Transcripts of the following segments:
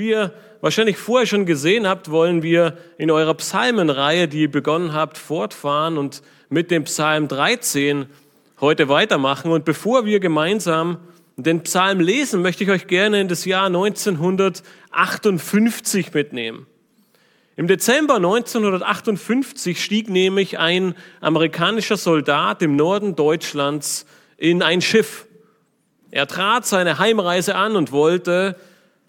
Wie ihr wahrscheinlich vorher schon gesehen habt, wollen wir in eurer Psalmenreihe, die ihr begonnen habt, fortfahren und mit dem Psalm 13 heute weitermachen. Und bevor wir gemeinsam den Psalm lesen, möchte ich euch gerne in das Jahr 1958 mitnehmen. Im Dezember 1958 stieg nämlich ein amerikanischer Soldat im Norden Deutschlands in ein Schiff. Er trat seine Heimreise an und wollte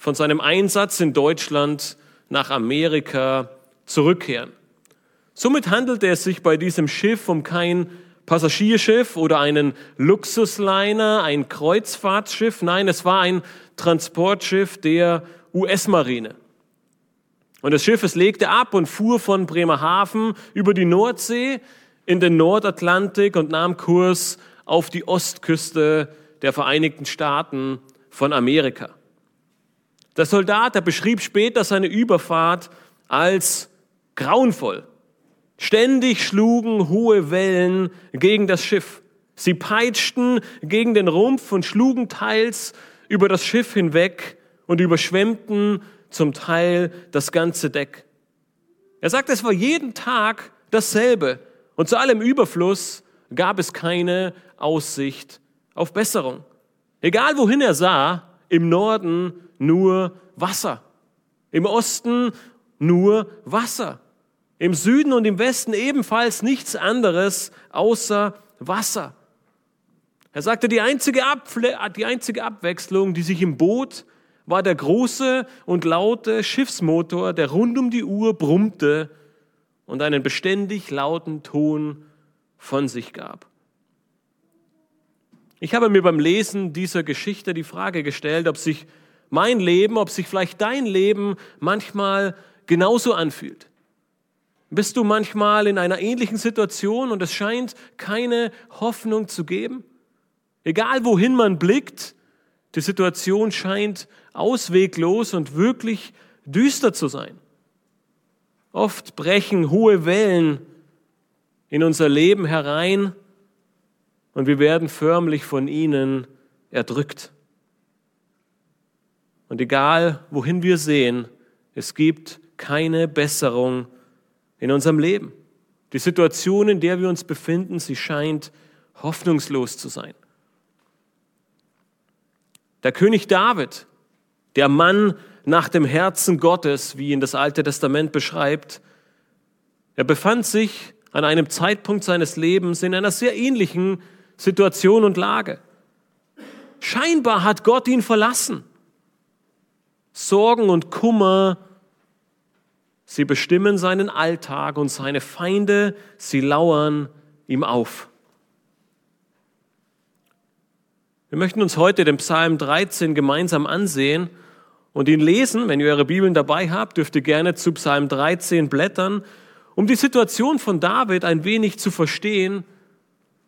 von seinem Einsatz in Deutschland nach Amerika zurückkehren. Somit handelte es sich bei diesem Schiff um kein Passagierschiff oder einen Luxusliner, ein Kreuzfahrtschiff. Nein, es war ein Transportschiff der US-Marine. Und das Schiff, es legte ab und fuhr von Bremerhaven über die Nordsee in den Nordatlantik und nahm Kurs auf die Ostküste der Vereinigten Staaten von Amerika. Der Soldat, der beschrieb später seine Überfahrt als grauenvoll. Ständig schlugen hohe Wellen gegen das Schiff. Sie peitschten gegen den Rumpf und schlugen teils über das Schiff hinweg und überschwemmten zum Teil das ganze Deck. Er sagt, es war jeden Tag dasselbe und zu allem Überfluss gab es keine Aussicht auf Besserung. Egal wohin er sah, im Norden nur Wasser, im Osten nur Wasser, im Süden und im Westen ebenfalls nichts anderes außer Wasser. Er sagte, die einzige, Abfle die einzige Abwechslung, die sich im Boot war der große und laute Schiffsmotor, der rund um die Uhr brummte und einen beständig lauten Ton von sich gab. Ich habe mir beim Lesen dieser Geschichte die Frage gestellt, ob sich mein Leben, ob sich vielleicht dein Leben manchmal genauso anfühlt. Bist du manchmal in einer ähnlichen Situation und es scheint keine Hoffnung zu geben? Egal wohin man blickt, die Situation scheint ausweglos und wirklich düster zu sein. Oft brechen hohe Wellen in unser Leben herein und wir werden förmlich von ihnen erdrückt. Und egal, wohin wir sehen, es gibt keine Besserung in unserem Leben. Die Situation, in der wir uns befinden, sie scheint hoffnungslos zu sein. Der König David, der Mann nach dem Herzen Gottes, wie ihn das Alte Testament beschreibt, er befand sich an einem Zeitpunkt seines Lebens in einer sehr ähnlichen Situation und Lage. Scheinbar hat Gott ihn verlassen. Sorgen und Kummer, sie bestimmen seinen Alltag und seine Feinde, sie lauern ihm auf. Wir möchten uns heute den Psalm 13 gemeinsam ansehen und ihn lesen. Wenn ihr eure Bibeln dabei habt, dürft ihr gerne zu Psalm 13 blättern, um die Situation von David ein wenig zu verstehen,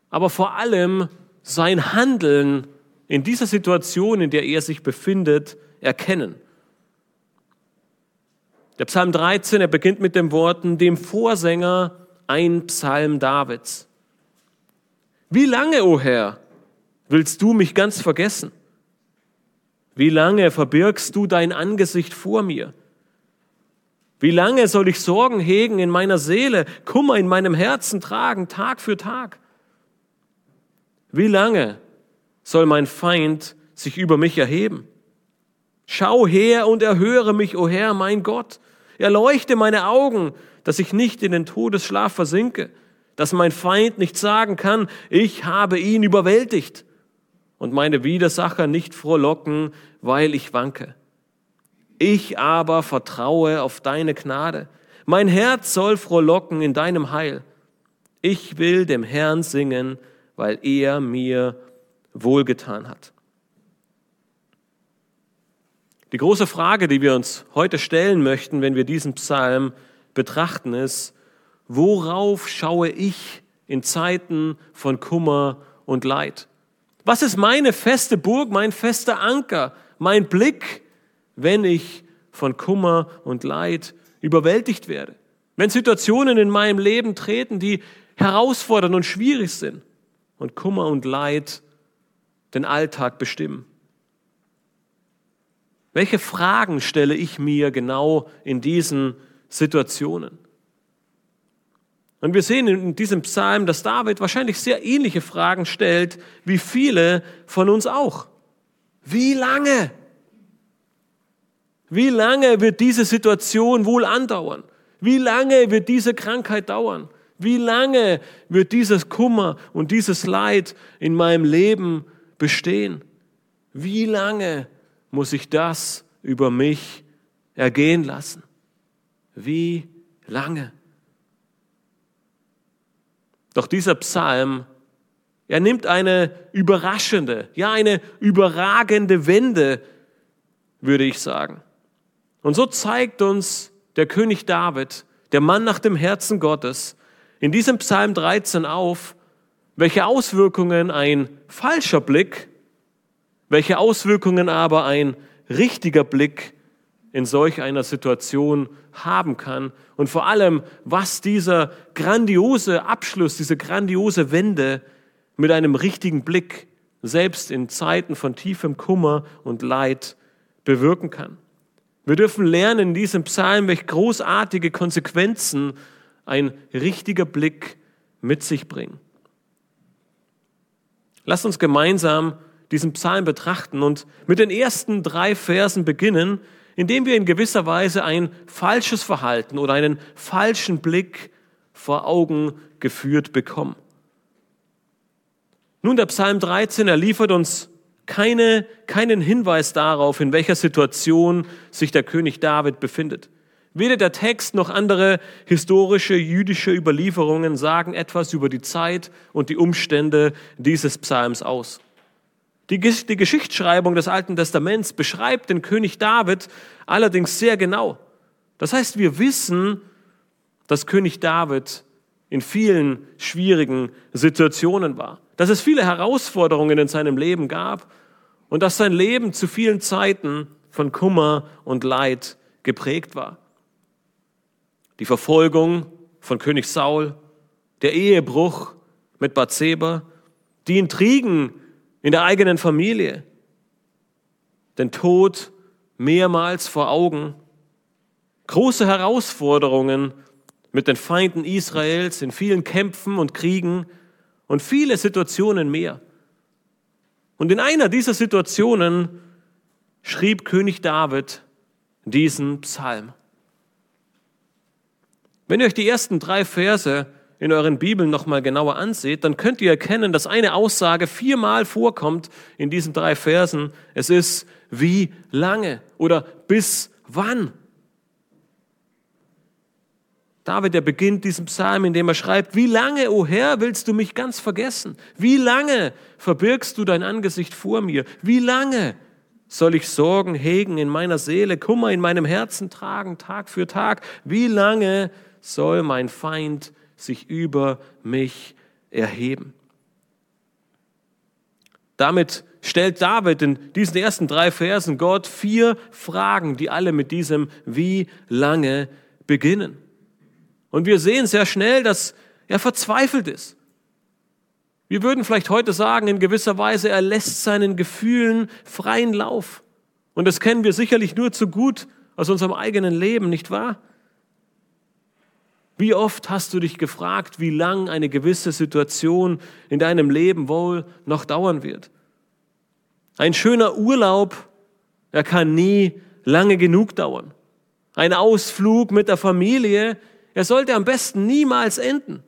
aber vor allem sein Handeln in dieser Situation, in der er sich befindet, erkennen. Der Psalm 13, er beginnt mit den Worten, dem Vorsänger ein Psalm Davids. Wie lange, o oh Herr, Willst du mich ganz vergessen? Wie lange verbirgst du dein Angesicht vor mir? Wie lange soll ich Sorgen hegen in meiner Seele, Kummer in meinem Herzen tragen, Tag für Tag? Wie lange soll mein Feind sich über mich erheben? Schau her und erhöre mich, o Herr, mein Gott. Erleuchte meine Augen, dass ich nicht in den Todesschlaf versinke, dass mein Feind nicht sagen kann, ich habe ihn überwältigt und meine Widersacher nicht frohlocken, weil ich wanke. Ich aber vertraue auf deine Gnade. Mein Herz soll frohlocken in deinem Heil. Ich will dem Herrn singen, weil er mir wohlgetan hat. Die große Frage, die wir uns heute stellen möchten, wenn wir diesen Psalm betrachten, ist, worauf schaue ich in Zeiten von Kummer und Leid? Was ist meine feste Burg, mein fester Anker, mein Blick, wenn ich von Kummer und Leid überwältigt werde? Wenn Situationen in meinem Leben treten, die herausfordernd und schwierig sind und Kummer und Leid den Alltag bestimmen. Welche Fragen stelle ich mir genau in diesen Situationen? Und wir sehen in diesem Psalm, dass David wahrscheinlich sehr ähnliche Fragen stellt, wie viele von uns auch. Wie lange? Wie lange wird diese Situation wohl andauern? Wie lange wird diese Krankheit dauern? Wie lange wird dieses Kummer und dieses Leid in meinem Leben bestehen? Wie lange muss ich das über mich ergehen lassen? Wie lange? Doch dieser Psalm, er nimmt eine überraschende, ja eine überragende Wende, würde ich sagen. Und so zeigt uns der König David, der Mann nach dem Herzen Gottes, in diesem Psalm 13 auf, welche Auswirkungen ein falscher Blick, welche Auswirkungen aber ein richtiger Blick in solch einer Situation haben kann und vor allem, was dieser grandiose Abschluss, diese grandiose Wende mit einem richtigen Blick selbst in Zeiten von tiefem Kummer und Leid bewirken kann. Wir dürfen lernen in diesem Psalm, welche großartige Konsequenzen ein richtiger Blick mit sich bringt. Lasst uns gemeinsam diesen Psalm betrachten und mit den ersten drei Versen beginnen, indem wir in gewisser Weise ein falsches Verhalten oder einen falschen Blick vor Augen geführt bekommen. Nun, der Psalm 13, er liefert uns keine, keinen Hinweis darauf, in welcher Situation sich der König David befindet. Weder der Text noch andere historische jüdische Überlieferungen sagen etwas über die Zeit und die Umstände dieses Psalms aus. Die, die Geschichtsschreibung des Alten Testaments beschreibt den König David allerdings sehr genau. Das heißt, wir wissen, dass König David in vielen schwierigen Situationen war, dass es viele Herausforderungen in seinem Leben gab und dass sein Leben zu vielen Zeiten von Kummer und Leid geprägt war. Die Verfolgung von König Saul, der Ehebruch mit Bathseba, die Intrigen in der eigenen Familie, den Tod mehrmals vor Augen, große Herausforderungen mit den Feinden Israels in vielen Kämpfen und Kriegen und viele Situationen mehr. Und in einer dieser Situationen schrieb König David diesen Psalm. Wenn ihr euch die ersten drei Verse in euren Bibeln nochmal genauer anseht, dann könnt ihr erkennen, dass eine Aussage viermal vorkommt in diesen drei Versen. Es ist wie lange oder bis wann. David, der beginnt diesen Psalm, indem er schreibt, wie lange, o oh Herr, willst du mich ganz vergessen? Wie lange verbirgst du dein Angesicht vor mir? Wie lange soll ich Sorgen hegen in meiner Seele, Kummer in meinem Herzen tragen, Tag für Tag? Wie lange soll mein Feind sich über mich erheben. Damit stellt David in diesen ersten drei Versen Gott vier Fragen, die alle mit diesem wie lange beginnen. Und wir sehen sehr schnell, dass er verzweifelt ist. Wir würden vielleicht heute sagen, in gewisser Weise, er lässt seinen Gefühlen freien Lauf. Und das kennen wir sicherlich nur zu gut aus unserem eigenen Leben, nicht wahr? Wie oft hast du dich gefragt, wie lang eine gewisse Situation in deinem Leben wohl noch dauern wird? Ein schöner Urlaub, er kann nie lange genug dauern. Ein Ausflug mit der Familie, er sollte am besten niemals enden.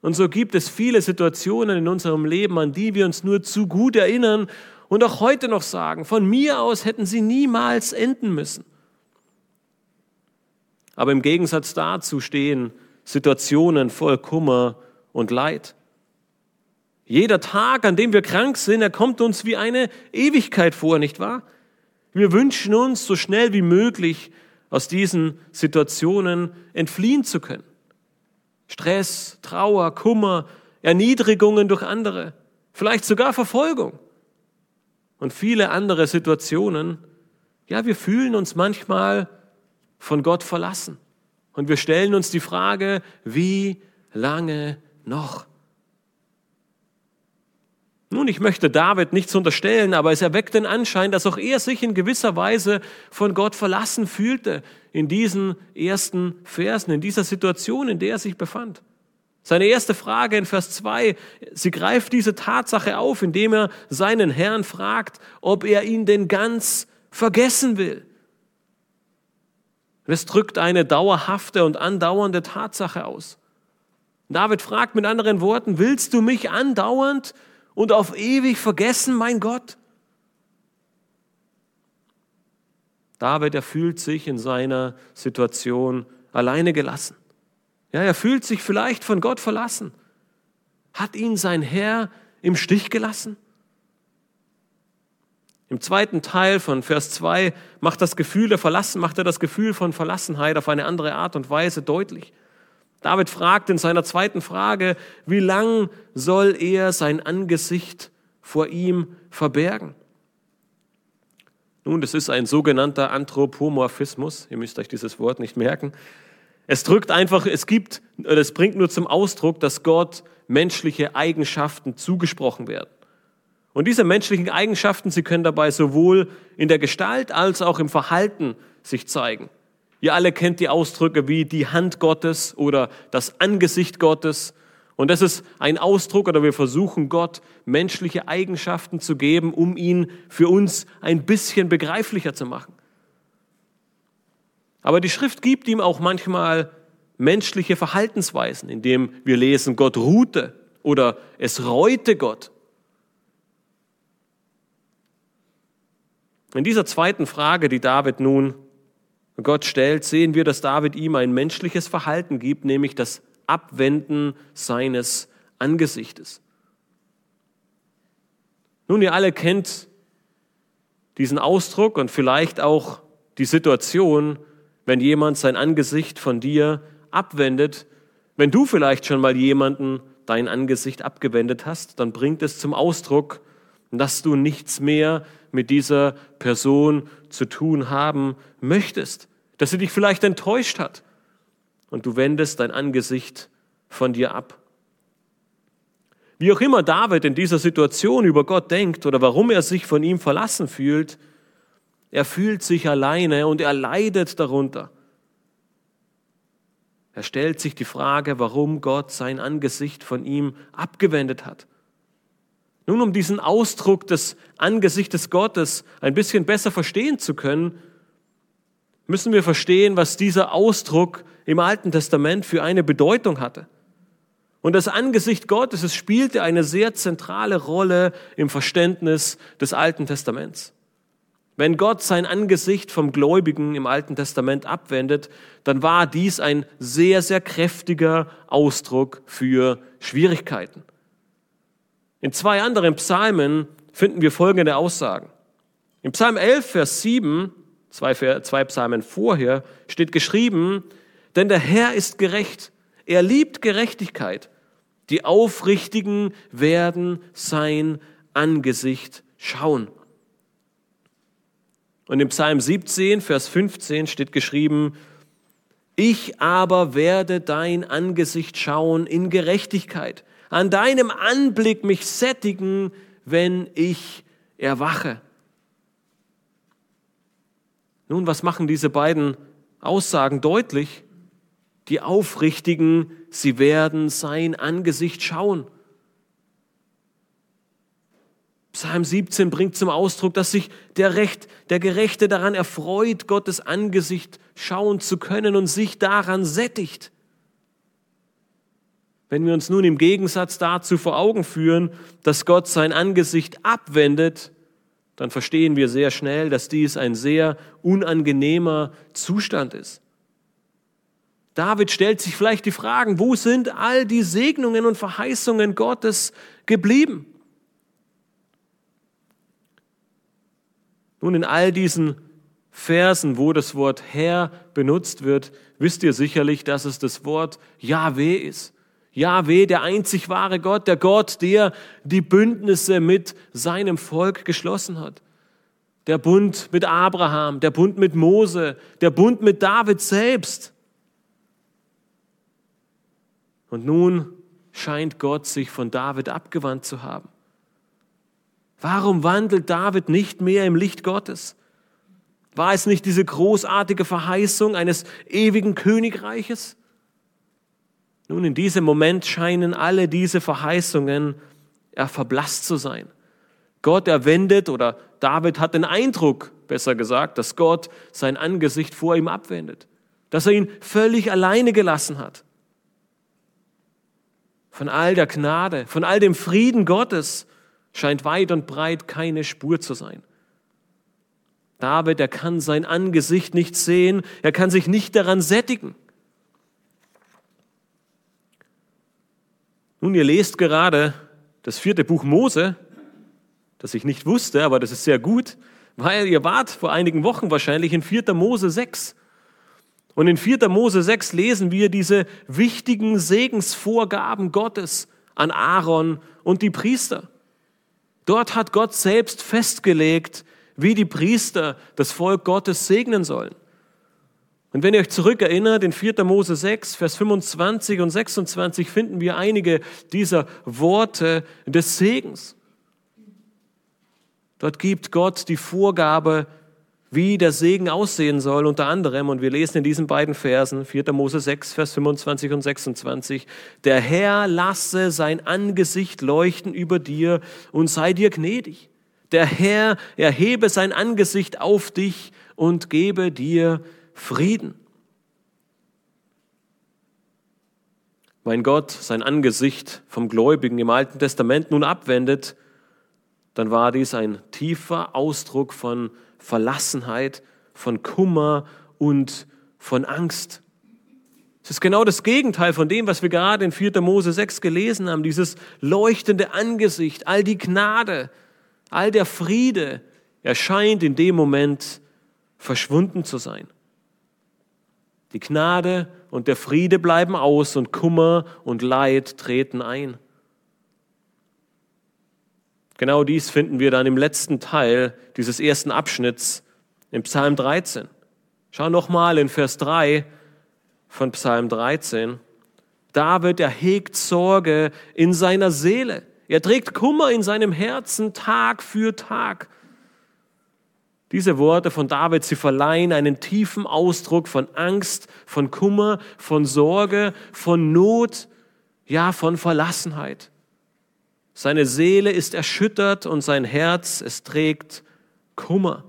Und so gibt es viele Situationen in unserem Leben, an die wir uns nur zu gut erinnern und auch heute noch sagen, von mir aus hätten sie niemals enden müssen. Aber im Gegensatz dazu stehen Situationen voll Kummer und Leid. Jeder Tag, an dem wir krank sind, er kommt uns wie eine Ewigkeit vor, nicht wahr? Wir wünschen uns, so schnell wie möglich aus diesen Situationen entfliehen zu können. Stress, Trauer, Kummer, Erniedrigungen durch andere, vielleicht sogar Verfolgung und viele andere Situationen. Ja, wir fühlen uns manchmal von Gott verlassen. Und wir stellen uns die Frage, wie lange noch? Nun, ich möchte David nichts unterstellen, aber es erweckt den Anschein, dass auch er sich in gewisser Weise von Gott verlassen fühlte in diesen ersten Versen, in dieser Situation, in der er sich befand. Seine erste Frage in Vers 2, sie greift diese Tatsache auf, indem er seinen Herrn fragt, ob er ihn denn ganz vergessen will. Es drückt eine dauerhafte und andauernde Tatsache aus. David fragt mit anderen Worten, willst du mich andauernd und auf ewig vergessen, mein Gott? David, er fühlt sich in seiner Situation alleine gelassen. Ja, er fühlt sich vielleicht von Gott verlassen. Hat ihn sein Herr im Stich gelassen? Im zweiten Teil von Vers 2 macht das Gefühl der Verlassen, macht er das Gefühl von Verlassenheit auf eine andere Art und Weise deutlich. David fragt in seiner zweiten Frage, wie lang soll er sein Angesicht vor ihm verbergen? Nun, das ist ein sogenannter Anthropomorphismus. Ihr müsst euch dieses Wort nicht merken. Es drückt einfach, es gibt, es bringt nur zum Ausdruck, dass Gott menschliche Eigenschaften zugesprochen werden. Und diese menschlichen Eigenschaften, sie können dabei sowohl in der Gestalt als auch im Verhalten sich zeigen. Ihr alle kennt die Ausdrücke wie die Hand Gottes oder das Angesicht Gottes. Und das ist ein Ausdruck oder wir versuchen Gott menschliche Eigenschaften zu geben, um ihn für uns ein bisschen begreiflicher zu machen. Aber die Schrift gibt ihm auch manchmal menschliche Verhaltensweisen, indem wir lesen, Gott ruhte oder es reute Gott. In dieser zweiten Frage, die David nun Gott stellt, sehen wir, dass David ihm ein menschliches Verhalten gibt, nämlich das Abwenden seines Angesichtes. Nun, ihr alle kennt diesen Ausdruck und vielleicht auch die Situation, wenn jemand sein Angesicht von dir abwendet. Wenn du vielleicht schon mal jemanden dein Angesicht abgewendet hast, dann bringt es zum Ausdruck, dass du nichts mehr mit dieser Person zu tun haben möchtest, dass sie dich vielleicht enttäuscht hat und du wendest dein Angesicht von dir ab. Wie auch immer David in dieser Situation über Gott denkt oder warum er sich von ihm verlassen fühlt, er fühlt sich alleine und er leidet darunter. Er stellt sich die Frage, warum Gott sein Angesicht von ihm abgewendet hat. Nun, um diesen Ausdruck des Angesichtes Gottes ein bisschen besser verstehen zu können, müssen wir verstehen, was dieser Ausdruck im Alten Testament für eine Bedeutung hatte. Und das Angesicht Gottes, es spielte eine sehr zentrale Rolle im Verständnis des Alten Testaments. Wenn Gott sein Angesicht vom Gläubigen im Alten Testament abwendet, dann war dies ein sehr, sehr kräftiger Ausdruck für Schwierigkeiten. In zwei anderen Psalmen finden wir folgende Aussagen. Im Psalm 11, Vers 7, zwei, zwei Psalmen vorher, steht geschrieben, denn der Herr ist gerecht, er liebt Gerechtigkeit, die Aufrichtigen werden sein Angesicht schauen. Und im Psalm 17, Vers 15 steht geschrieben, ich aber werde dein Angesicht schauen in Gerechtigkeit an deinem Anblick mich sättigen, wenn ich erwache. Nun, was machen diese beiden Aussagen deutlich? Die Aufrichtigen, sie werden sein Angesicht schauen. Psalm 17 bringt zum Ausdruck, dass sich der, Recht, der Gerechte daran erfreut, Gottes Angesicht schauen zu können und sich daran sättigt. Wenn wir uns nun im Gegensatz dazu vor Augen führen, dass Gott sein Angesicht abwendet, dann verstehen wir sehr schnell, dass dies ein sehr unangenehmer Zustand ist. David stellt sich vielleicht die Fragen, wo sind all die Segnungen und Verheißungen Gottes geblieben? Nun, in all diesen Versen, wo das Wort Herr benutzt wird, wisst ihr sicherlich, dass es das Wort Yahweh ist. Jahweh, der einzig wahre Gott, der Gott, der die Bündnisse mit seinem Volk geschlossen hat. Der Bund mit Abraham, der Bund mit Mose, der Bund mit David selbst. Und nun scheint Gott sich von David abgewandt zu haben. Warum wandelt David nicht mehr im Licht Gottes? War es nicht diese großartige Verheißung eines ewigen Königreiches? Nun, in diesem Moment scheinen alle diese Verheißungen ja, verblasst zu sein. Gott erwendet oder David hat den Eindruck, besser gesagt, dass Gott sein Angesicht vor ihm abwendet, dass er ihn völlig alleine gelassen hat. Von all der Gnade, von all dem Frieden Gottes scheint weit und breit keine Spur zu sein. David, er kann sein Angesicht nicht sehen, er kann sich nicht daran sättigen. Nun, ihr lest gerade das vierte Buch Mose, das ich nicht wusste, aber das ist sehr gut, weil ihr wart vor einigen Wochen wahrscheinlich in 4. Mose 6. Und in 4. Mose 6 lesen wir diese wichtigen Segensvorgaben Gottes an Aaron und die Priester. Dort hat Gott selbst festgelegt, wie die Priester das Volk Gottes segnen sollen. Und wenn ihr euch zurückerinnert, in 4. Mose 6, Vers 25 und 26 finden wir einige dieser Worte des Segens. Dort gibt Gott die Vorgabe, wie der Segen aussehen soll, unter anderem, und wir lesen in diesen beiden Versen, 4. Mose 6, Vers 25 und 26, der Herr lasse sein Angesicht leuchten über dir und sei dir gnädig. Der Herr erhebe sein Angesicht auf dich und gebe dir Frieden. Wenn Gott sein Angesicht vom Gläubigen im Alten Testament nun abwendet, dann war dies ein tiefer Ausdruck von Verlassenheit, von Kummer und von Angst. Es ist genau das Gegenteil von dem, was wir gerade in 4. Mose 6 gelesen haben, dieses leuchtende Angesicht, all die Gnade, all der Friede erscheint in dem Moment verschwunden zu sein. Die Gnade und der Friede bleiben aus und Kummer und Leid treten ein. Genau dies finden wir dann im letzten Teil dieses ersten Abschnitts im Psalm 13. Schau nochmal in Vers 3 von Psalm 13. David erhegt Sorge in seiner Seele. Er trägt Kummer in seinem Herzen Tag für Tag. Diese Worte von David, sie verleihen einen tiefen Ausdruck von Angst, von Kummer, von Sorge, von Not, ja, von Verlassenheit. Seine Seele ist erschüttert und sein Herz, es trägt Kummer.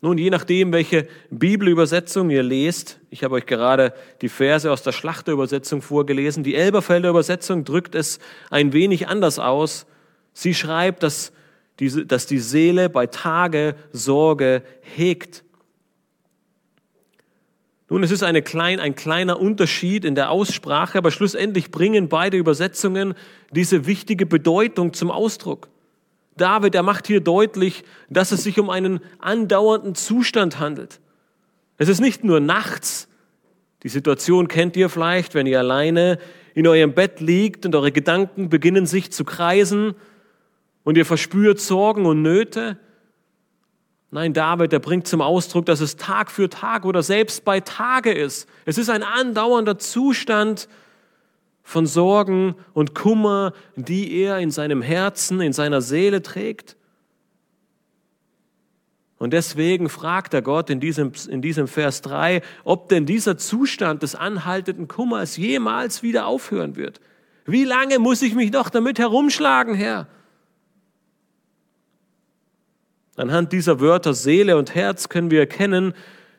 Nun, je nachdem, welche Bibelübersetzung ihr lest, ich habe euch gerade die Verse aus der Schlachterübersetzung vorgelesen, die Elberfelder Übersetzung drückt es ein wenig anders aus. Sie schreibt, dass, dass die Seele bei Tage Sorge hegt. Nun, es ist klein, ein kleiner Unterschied in der Aussprache, aber schlussendlich bringen beide Übersetzungen diese wichtige Bedeutung zum Ausdruck. David, er macht hier deutlich, dass es sich um einen andauernden Zustand handelt. Es ist nicht nur nachts. Die Situation kennt ihr vielleicht, wenn ihr alleine in eurem Bett liegt und eure Gedanken beginnen sich zu kreisen und ihr verspürt Sorgen und Nöte. Nein, David, der bringt zum Ausdruck, dass es Tag für Tag oder selbst bei Tage ist. Es ist ein andauernder Zustand, von Sorgen und Kummer, die er in seinem Herzen, in seiner Seele trägt. Und deswegen fragt er Gott in diesem, in diesem Vers 3, ob denn dieser Zustand des anhaltenden Kummers jemals wieder aufhören wird. Wie lange muss ich mich noch damit herumschlagen, Herr? Anhand dieser Wörter Seele und Herz können wir erkennen,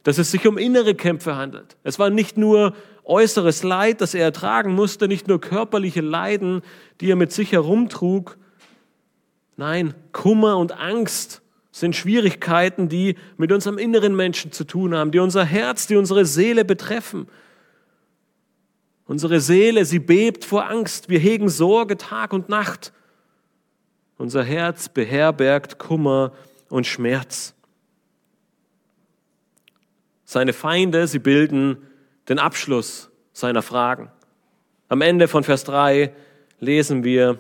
dass es sich um innere Kämpfe handelt. Es war nicht nur äußeres Leid, das er ertragen musste, nicht nur körperliche Leiden, die er mit sich herumtrug. Nein, Kummer und Angst sind Schwierigkeiten, die mit unserem inneren Menschen zu tun haben, die unser Herz, die unsere Seele betreffen. Unsere Seele, sie bebt vor Angst. Wir hegen Sorge Tag und Nacht. Unser Herz beherbergt Kummer und Schmerz. Seine Feinde, sie bilden den Abschluss seiner Fragen. Am Ende von Vers 3 lesen wir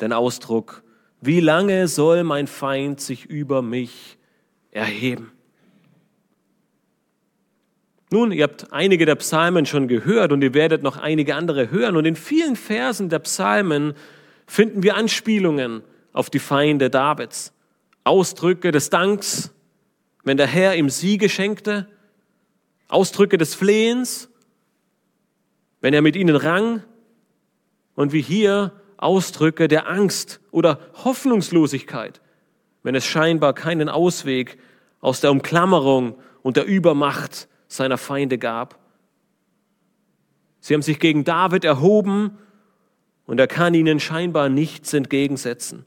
den Ausdruck, wie lange soll mein Feind sich über mich erheben? Nun, ihr habt einige der Psalmen schon gehört und ihr werdet noch einige andere hören. Und in vielen Versen der Psalmen finden wir Anspielungen auf die Feinde Davids. Ausdrücke des Danks, wenn der Herr ihm Siege schenkte, Ausdrücke des Flehens, wenn er mit ihnen rang, und wie hier Ausdrücke der Angst oder Hoffnungslosigkeit, wenn es scheinbar keinen Ausweg aus der Umklammerung und der Übermacht seiner Feinde gab. Sie haben sich gegen David erhoben und er kann ihnen scheinbar nichts entgegensetzen.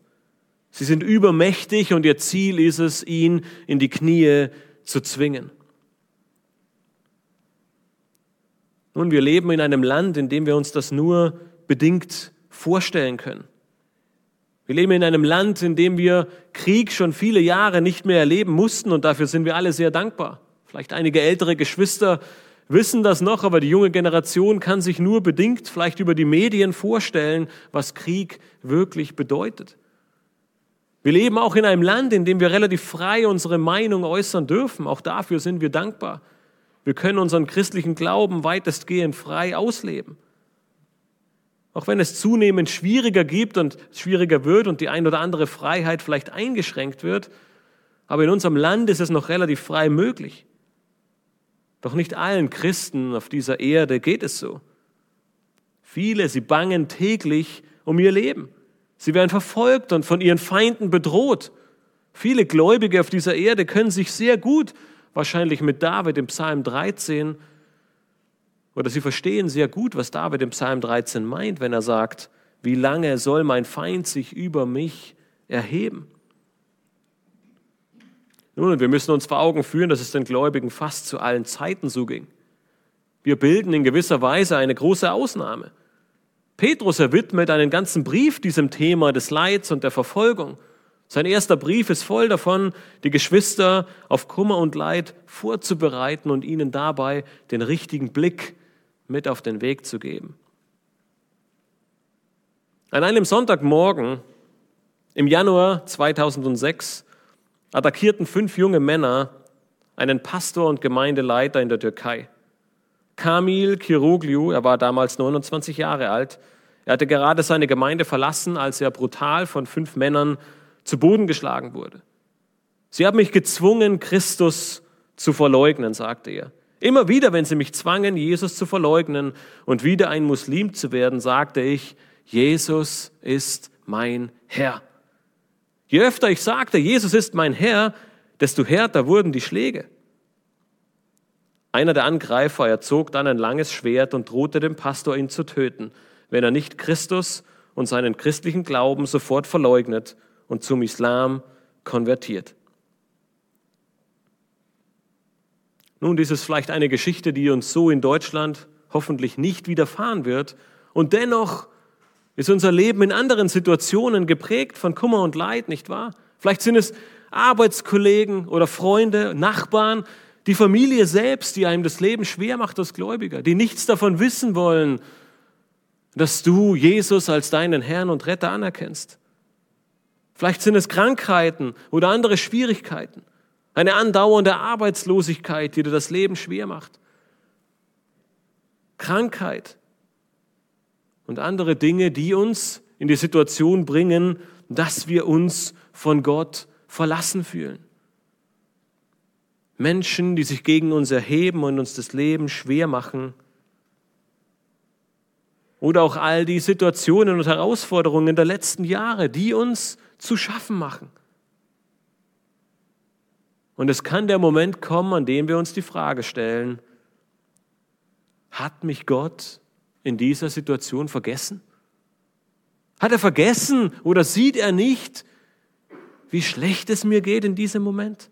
Sie sind übermächtig und ihr Ziel ist es, ihn in die Knie zu zwingen. Nun, wir leben in einem Land, in dem wir uns das nur bedingt vorstellen können. Wir leben in einem Land, in dem wir Krieg schon viele Jahre nicht mehr erleben mussten und dafür sind wir alle sehr dankbar. Vielleicht einige ältere Geschwister wissen das noch, aber die junge Generation kann sich nur bedingt vielleicht über die Medien vorstellen, was Krieg wirklich bedeutet. Wir leben auch in einem Land, in dem wir relativ frei unsere Meinung äußern dürfen. Auch dafür sind wir dankbar. Wir können unseren christlichen Glauben weitestgehend frei ausleben. Auch wenn es zunehmend schwieriger gibt und schwieriger wird und die ein oder andere Freiheit vielleicht eingeschränkt wird, aber in unserem Land ist es noch relativ frei möglich. Doch nicht allen Christen auf dieser Erde geht es so. Viele, sie bangen täglich um ihr Leben. Sie werden verfolgt und von ihren Feinden bedroht. Viele Gläubige auf dieser Erde können sich sehr gut, wahrscheinlich mit David im Psalm 13, oder sie verstehen sehr gut, was David im Psalm 13 meint, wenn er sagt, wie lange soll mein Feind sich über mich erheben? Nun, wir müssen uns vor Augen führen, dass es den Gläubigen fast zu allen Zeiten so ging. Wir bilden in gewisser Weise eine große Ausnahme. Petrus erwidmet einen ganzen Brief diesem Thema des Leids und der Verfolgung. Sein erster Brief ist voll davon, die Geschwister auf Kummer und Leid vorzubereiten und ihnen dabei den richtigen Blick mit auf den Weg zu geben. An einem Sonntagmorgen im Januar 2006 attackierten fünf junge Männer einen Pastor und Gemeindeleiter in der Türkei. Kamil Kiroglu, er war damals 29 Jahre alt, er hatte gerade seine Gemeinde verlassen, als er brutal von fünf Männern zu Boden geschlagen wurde. Sie haben mich gezwungen, Christus zu verleugnen, sagte er. Immer wieder, wenn sie mich zwangen, Jesus zu verleugnen und wieder ein Muslim zu werden, sagte ich, Jesus ist mein Herr. Je öfter ich sagte, Jesus ist mein Herr, desto härter wurden die Schläge. Einer der Angreifer, er zog dann ein langes Schwert und drohte dem Pastor, ihn zu töten, wenn er nicht Christus und seinen christlichen Glauben sofort verleugnet und zum Islam konvertiert. Nun, dies ist vielleicht eine Geschichte, die uns so in Deutschland hoffentlich nicht widerfahren wird. Und dennoch ist unser Leben in anderen Situationen geprägt von Kummer und Leid, nicht wahr? Vielleicht sind es Arbeitskollegen oder Freunde, Nachbarn, die Familie selbst, die einem das Leben schwer macht als Gläubiger, die nichts davon wissen wollen, dass du Jesus als deinen Herrn und Retter anerkennst. Vielleicht sind es Krankheiten oder andere Schwierigkeiten, eine andauernde Arbeitslosigkeit, die dir das Leben schwer macht. Krankheit, und andere Dinge, die uns in die Situation bringen, dass wir uns von Gott verlassen fühlen. Menschen, die sich gegen uns erheben und uns das Leben schwer machen. Oder auch all die Situationen und Herausforderungen der letzten Jahre, die uns zu schaffen machen. Und es kann der Moment kommen, an dem wir uns die Frage stellen, hat mich Gott in dieser Situation vergessen? Hat er vergessen oder sieht er nicht, wie schlecht es mir geht in diesem Moment?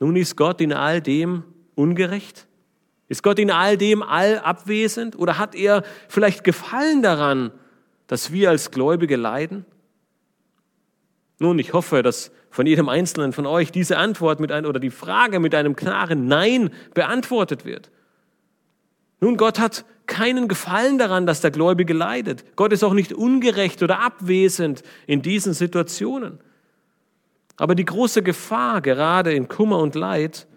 Nun ist Gott in all dem ungerecht? Ist Gott in all dem allabwesend? Oder hat er vielleicht Gefallen daran, dass wir als Gläubige leiden? Nun, ich hoffe, dass von jedem Einzelnen von euch diese Antwort mit ein, oder die Frage mit einem klaren Nein beantwortet wird. Nun, Gott hat keinen Gefallen daran, dass der Gläubige leidet. Gott ist auch nicht ungerecht oder abwesend in diesen Situationen. Aber die große Gefahr, gerade in Kummer und Leid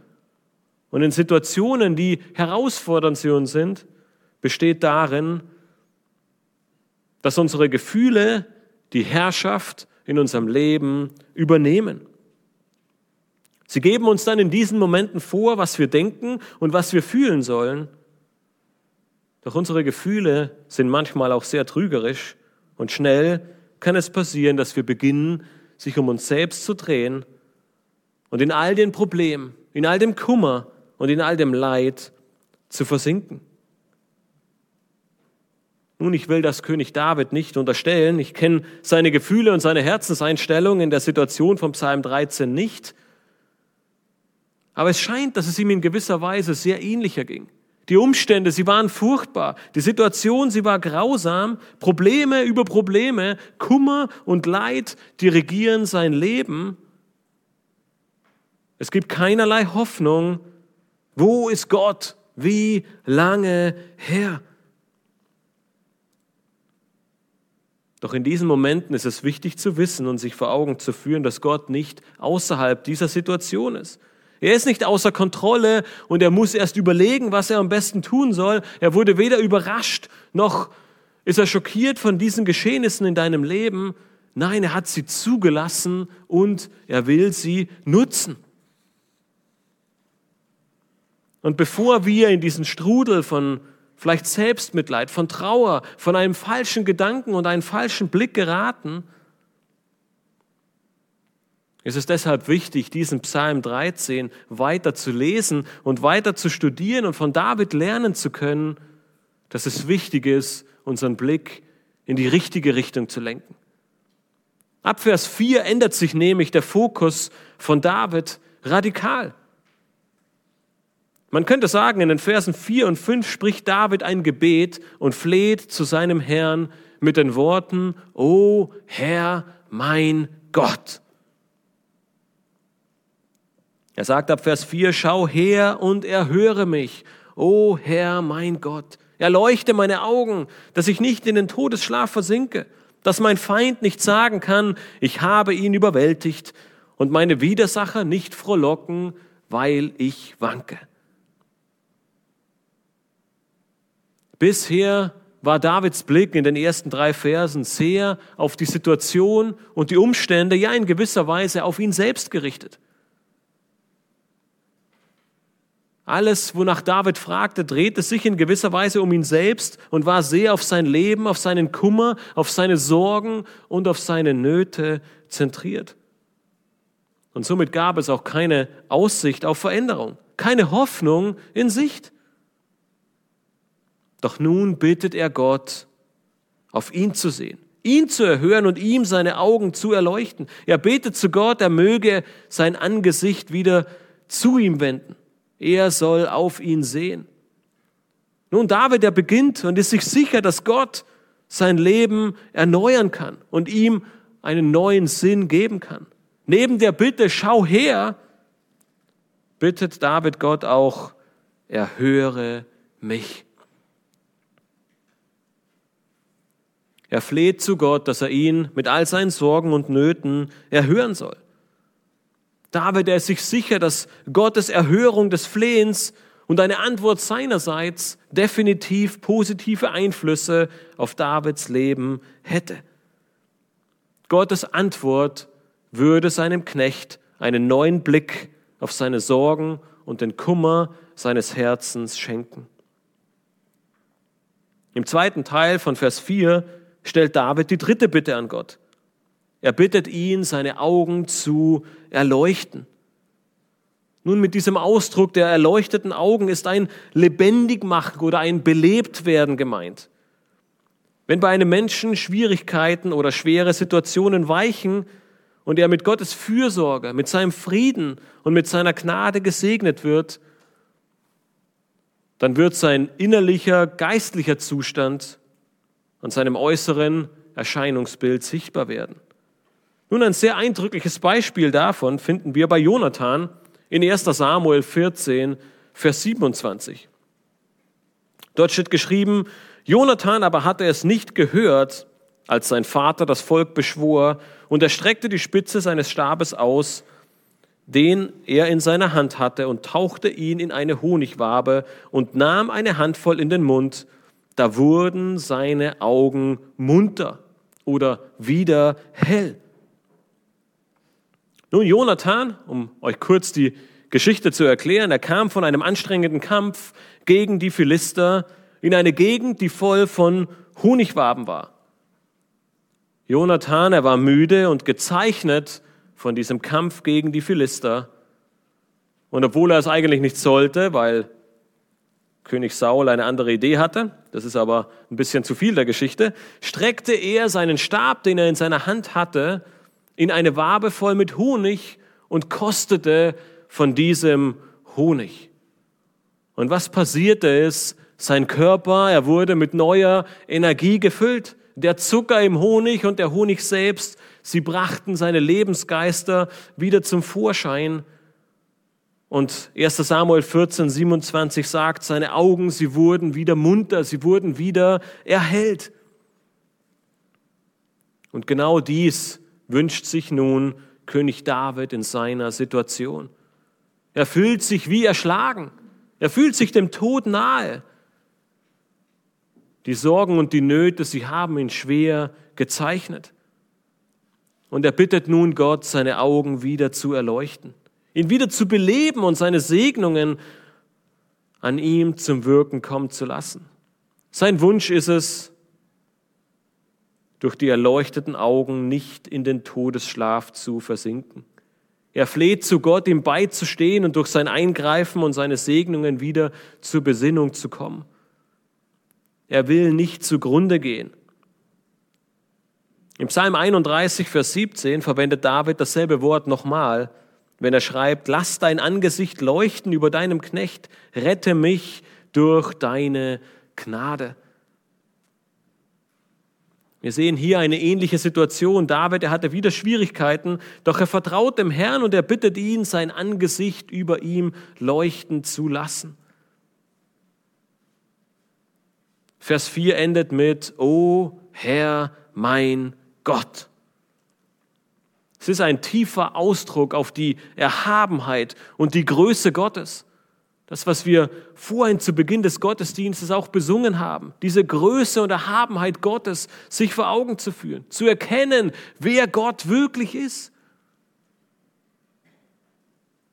und in Situationen, die herausfordernd für uns sind, besteht darin, dass unsere Gefühle die Herrschaft in unserem Leben übernehmen. Sie geben uns dann in diesen Momenten vor, was wir denken und was wir fühlen sollen. Doch unsere Gefühle sind manchmal auch sehr trügerisch und schnell kann es passieren, dass wir beginnen, sich um uns selbst zu drehen und in all den Problemen, in all dem Kummer und in all dem Leid zu versinken. Nun, ich will das König David nicht unterstellen. Ich kenne seine Gefühle und seine Herzenseinstellung in der Situation vom Psalm 13 nicht. Aber es scheint, dass es ihm in gewisser Weise sehr ähnlicher ging. Die Umstände, sie waren furchtbar. Die Situation, sie war grausam. Probleme über Probleme, Kummer und Leid dirigieren sein Leben. Es gibt keinerlei Hoffnung. Wo ist Gott? Wie lange her? Doch in diesen Momenten ist es wichtig zu wissen und sich vor Augen zu führen, dass Gott nicht außerhalb dieser Situation ist. Er ist nicht außer Kontrolle und er muss erst überlegen, was er am besten tun soll. Er wurde weder überrascht noch ist er schockiert von diesen Geschehnissen in deinem Leben. Nein, er hat sie zugelassen und er will sie nutzen. Und bevor wir in diesen Strudel von vielleicht Selbstmitleid, von Trauer, von einem falschen Gedanken und einem falschen Blick geraten, es ist deshalb wichtig, diesen Psalm 13 weiter zu lesen und weiter zu studieren und von David lernen zu können, dass es wichtig ist, unseren Blick in die richtige Richtung zu lenken. Ab Vers 4 ändert sich nämlich der Fokus von David radikal. Man könnte sagen, in den Versen 4 und 5 spricht David ein Gebet und fleht zu seinem Herrn mit den Worten, O Herr, mein Gott. Er sagt ab Vers 4, schau her und erhöre mich, o Herr mein Gott. Erleuchte meine Augen, dass ich nicht in den Todesschlaf versinke, dass mein Feind nicht sagen kann, ich habe ihn überwältigt und meine Widersacher nicht frohlocken, weil ich wanke. Bisher war Davids Blick in den ersten drei Versen sehr auf die Situation und die Umstände, ja in gewisser Weise auf ihn selbst gerichtet. Alles, wonach David fragte, drehte sich in gewisser Weise um ihn selbst und war sehr auf sein Leben, auf seinen Kummer, auf seine Sorgen und auf seine Nöte zentriert. Und somit gab es auch keine Aussicht auf Veränderung, keine Hoffnung in Sicht. Doch nun bittet er Gott, auf ihn zu sehen, ihn zu erhören und ihm seine Augen zu erleuchten. Er betet zu Gott, er möge sein Angesicht wieder zu ihm wenden. Er soll auf ihn sehen. Nun, David, er beginnt und ist sich sicher, dass Gott sein Leben erneuern kann und ihm einen neuen Sinn geben kann. Neben der Bitte, schau her, bittet David Gott auch, erhöre mich. Er fleht zu Gott, dass er ihn mit all seinen Sorgen und Nöten erhören soll. David, er ist sich sicher, dass Gottes Erhörung des Flehens und eine Antwort seinerseits definitiv positive Einflüsse auf Davids Leben hätte. Gottes Antwort würde seinem Knecht einen neuen Blick auf seine Sorgen und den Kummer seines Herzens schenken. Im zweiten Teil von Vers 4 stellt David die dritte Bitte an Gott. Er bittet ihn, seine Augen zu erleuchten. Nun, mit diesem Ausdruck der erleuchteten Augen ist ein Lebendigmachen oder ein Belebtwerden gemeint. Wenn bei einem Menschen Schwierigkeiten oder schwere Situationen weichen und er mit Gottes Fürsorge, mit seinem Frieden und mit seiner Gnade gesegnet wird, dann wird sein innerlicher, geistlicher Zustand an seinem äußeren Erscheinungsbild sichtbar werden. Nun, ein sehr eindrückliches Beispiel davon finden wir bei Jonathan in 1 Samuel 14, Vers 27. Dort steht geschrieben, Jonathan aber hatte es nicht gehört, als sein Vater das Volk beschwor, und er streckte die Spitze seines Stabes aus, den er in seiner Hand hatte, und tauchte ihn in eine Honigwabe und nahm eine Handvoll in den Mund da wurden seine Augen munter oder wieder hell. Nun, Jonathan, um euch kurz die Geschichte zu erklären, er kam von einem anstrengenden Kampf gegen die Philister in eine Gegend, die voll von Honigwaben war. Jonathan, er war müde und gezeichnet von diesem Kampf gegen die Philister. Und obwohl er es eigentlich nicht sollte, weil König Saul eine andere Idee hatte, das ist aber ein bisschen zu viel der Geschichte, streckte er seinen Stab, den er in seiner Hand hatte, in eine Wabe voll mit Honig und kostete von diesem Honig. Und was passierte ist, sein Körper, er wurde mit neuer Energie gefüllt. Der Zucker im Honig und der Honig selbst, sie brachten seine Lebensgeister wieder zum Vorschein. Und 1 Samuel 14, 27 sagt, seine Augen, sie wurden wieder munter, sie wurden wieder erhellt. Und genau dies wünscht sich nun König David in seiner Situation. Er fühlt sich wie erschlagen. Er fühlt sich dem Tod nahe. Die Sorgen und die Nöte, sie haben ihn schwer gezeichnet. Und er bittet nun Gott, seine Augen wieder zu erleuchten, ihn wieder zu beleben und seine Segnungen an ihm zum Wirken kommen zu lassen. Sein Wunsch ist es, durch die erleuchteten Augen nicht in den Todesschlaf zu versinken. Er fleht zu Gott, ihm beizustehen und durch sein Eingreifen und seine Segnungen wieder zur Besinnung zu kommen. Er will nicht zugrunde gehen. Im Psalm 31, Vers 17 verwendet David dasselbe Wort nochmal, wenn er schreibt, lass dein Angesicht leuchten über deinem Knecht, rette mich durch deine Gnade. Wir sehen hier eine ähnliche Situation. David, er hatte wieder Schwierigkeiten, doch er vertraut dem Herrn und er bittet ihn, sein Angesicht über ihm leuchten zu lassen. Vers 4 endet mit, O Herr, mein Gott. Es ist ein tiefer Ausdruck auf die Erhabenheit und die Größe Gottes. Das, was wir vorhin zu Beginn des Gottesdienstes auch besungen haben, diese Größe und Erhabenheit Gottes sich vor Augen zu führen, zu erkennen, wer Gott wirklich ist.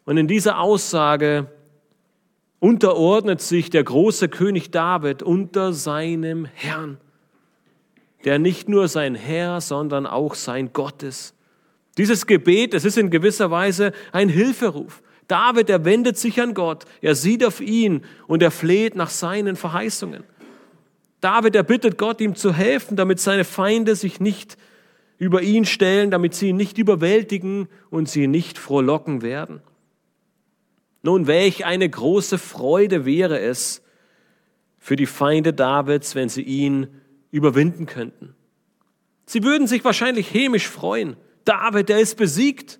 Und in dieser Aussage unterordnet sich der große König David unter seinem Herrn, der nicht nur sein Herr, sondern auch sein Gott ist. Dieses Gebet, es ist in gewisser Weise ein Hilferuf. David, er wendet sich an Gott, er sieht auf ihn und er fleht nach seinen Verheißungen. David, er bittet Gott, ihm zu helfen, damit seine Feinde sich nicht über ihn stellen, damit sie ihn nicht überwältigen und sie nicht frohlocken werden. Nun, welch eine große Freude wäre es für die Feinde Davids, wenn sie ihn überwinden könnten. Sie würden sich wahrscheinlich hämisch freuen. David, der ist besiegt.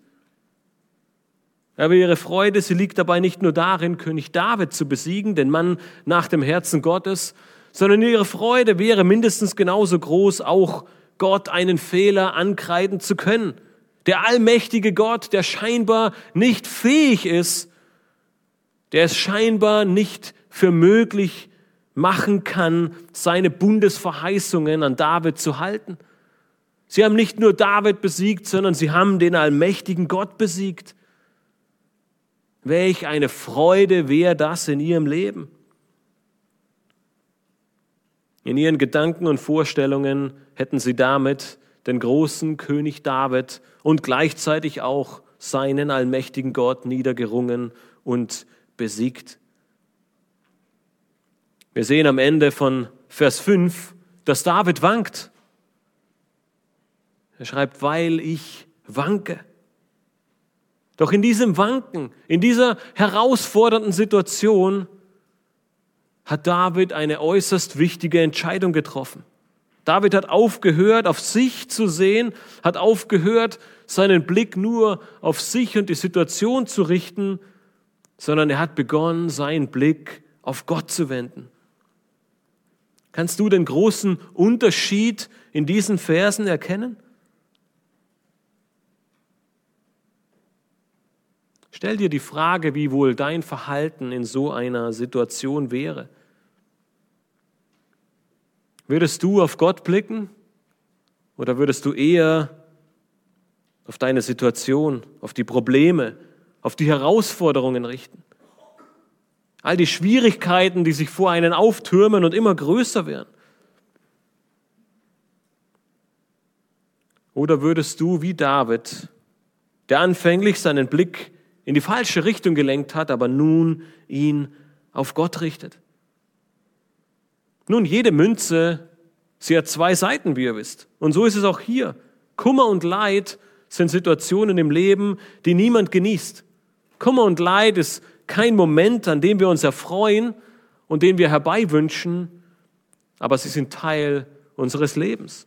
Aber ihre Freude, sie liegt dabei nicht nur darin, König David zu besiegen, den Mann nach dem Herzen Gottes, sondern ihre Freude wäre mindestens genauso groß, auch Gott einen Fehler ankreiden zu können. Der allmächtige Gott, der scheinbar nicht fähig ist, der es scheinbar nicht für möglich machen kann, seine Bundesverheißungen an David zu halten. Sie haben nicht nur David besiegt, sondern sie haben den allmächtigen Gott besiegt. Welch eine Freude wäre das in ihrem Leben. In ihren Gedanken und Vorstellungen hätten sie damit den großen König David und gleichzeitig auch seinen allmächtigen Gott niedergerungen und besiegt. Wir sehen am Ende von Vers 5, dass David wankt. Er schreibt, weil ich wanke. Doch in diesem Wanken, in dieser herausfordernden Situation hat David eine äußerst wichtige Entscheidung getroffen. David hat aufgehört, auf sich zu sehen, hat aufgehört, seinen Blick nur auf sich und die Situation zu richten, sondern er hat begonnen, seinen Blick auf Gott zu wenden. Kannst du den großen Unterschied in diesen Versen erkennen? Stell dir die Frage, wie wohl dein Verhalten in so einer Situation wäre. Würdest du auf Gott blicken oder würdest du eher auf deine Situation, auf die Probleme, auf die Herausforderungen richten? All die Schwierigkeiten, die sich vor einen auftürmen und immer größer werden. Oder würdest du wie David, der anfänglich seinen Blick in die falsche Richtung gelenkt hat, aber nun ihn auf Gott richtet? Nun, jede Münze, sie hat zwei Seiten, wie ihr wisst. Und so ist es auch hier. Kummer und Leid sind Situationen im Leben, die niemand genießt. Kummer und Leid ist kein Moment, an dem wir uns erfreuen und den wir herbeiwünschen, aber sie sind Teil unseres Lebens.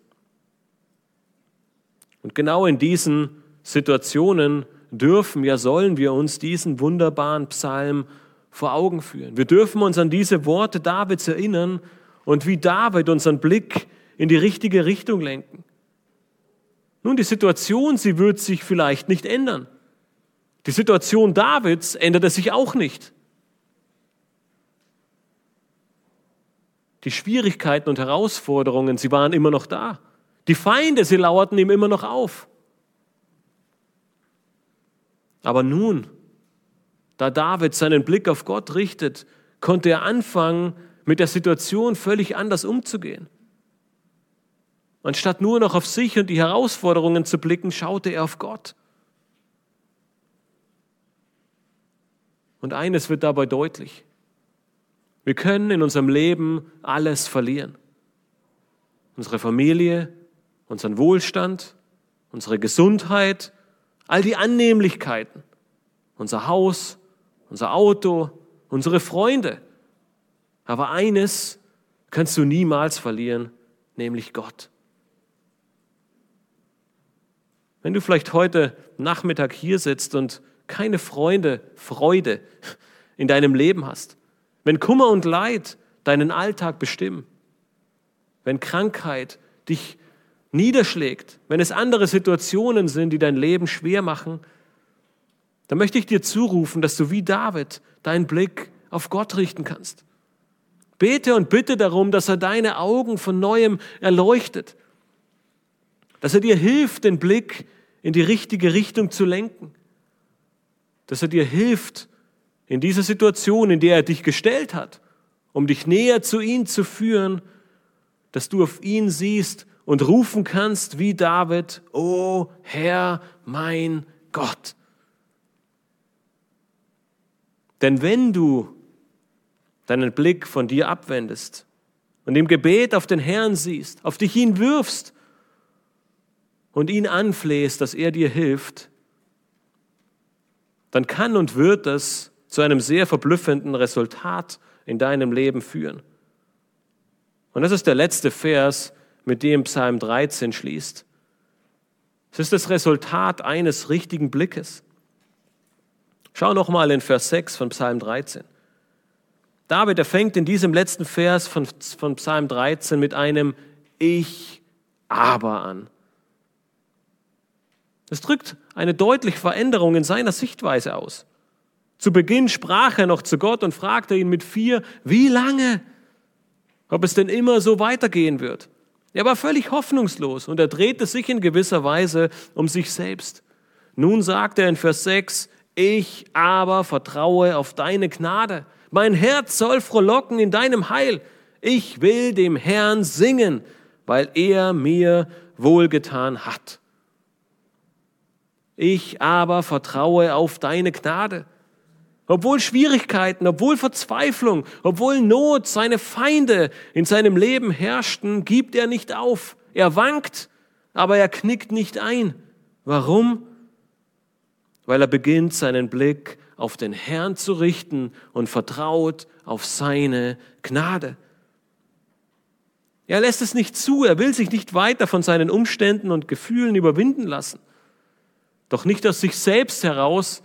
Und genau in diesen Situationen dürfen, ja sollen wir uns diesen wunderbaren Psalm vor Augen führen. Wir dürfen uns an diese Worte Davids erinnern und wie David unseren Blick in die richtige Richtung lenken. Nun, die Situation, sie wird sich vielleicht nicht ändern. Die Situation Davids änderte sich auch nicht. Die Schwierigkeiten und Herausforderungen, sie waren immer noch da. Die Feinde, sie lauerten ihm immer noch auf. Aber nun, da David seinen Blick auf Gott richtet, konnte er anfangen, mit der Situation völlig anders umzugehen. Anstatt nur noch auf sich und die Herausforderungen zu blicken, schaute er auf Gott. Und eines wird dabei deutlich. Wir können in unserem Leben alles verlieren. Unsere Familie, unseren Wohlstand, unsere Gesundheit, all die Annehmlichkeiten, unser Haus, unser Auto, unsere Freunde. Aber eines kannst du niemals verlieren, nämlich Gott. Wenn du vielleicht heute Nachmittag hier sitzt und keine Freunde, Freude in deinem Leben hast, wenn Kummer und Leid deinen Alltag bestimmen, wenn Krankheit dich niederschlägt, wenn es andere Situationen sind, die dein Leben schwer machen, dann möchte ich dir zurufen, dass du wie David deinen Blick auf Gott richten kannst. Bete und bitte darum, dass er deine Augen von neuem erleuchtet, dass er dir hilft, den Blick in die richtige Richtung zu lenken, dass er dir hilft, in dieser Situation, in der er dich gestellt hat, um dich näher zu ihm zu führen, dass du auf ihn siehst und rufen kannst wie David, O Herr, mein Gott. Denn wenn du deinen Blick von dir abwendest und im Gebet auf den Herrn siehst, auf dich ihn wirfst und ihn anflehst, dass er dir hilft, dann kann und wird das zu einem sehr verblüffenden Resultat in deinem Leben führen. Und das ist der letzte Vers, mit dem Psalm 13 schließt. Es ist das Resultat eines richtigen Blickes. Schau nochmal in Vers 6 von Psalm 13. David, er fängt in diesem letzten Vers von, von Psalm 13 mit einem Ich aber an. Das drückt eine deutliche Veränderung in seiner Sichtweise aus. Zu Beginn sprach er noch zu Gott und fragte ihn mit vier, wie lange? Ob es denn immer so weitergehen wird. Er war völlig hoffnungslos und er drehte sich in gewisser Weise um sich selbst. Nun sagt er in Vers 6, ich aber vertraue auf deine Gnade. Mein Herz soll frohlocken in deinem Heil. Ich will dem Herrn singen, weil er mir wohlgetan hat. Ich aber vertraue auf deine Gnade. Obwohl Schwierigkeiten, obwohl Verzweiflung, obwohl Not, seine Feinde in seinem Leben herrschten, gibt er nicht auf. Er wankt, aber er knickt nicht ein. Warum? Weil er beginnt, seinen Blick auf den Herrn zu richten und vertraut auf seine Gnade. Er lässt es nicht zu, er will sich nicht weiter von seinen Umständen und Gefühlen überwinden lassen. Doch nicht aus sich selbst heraus.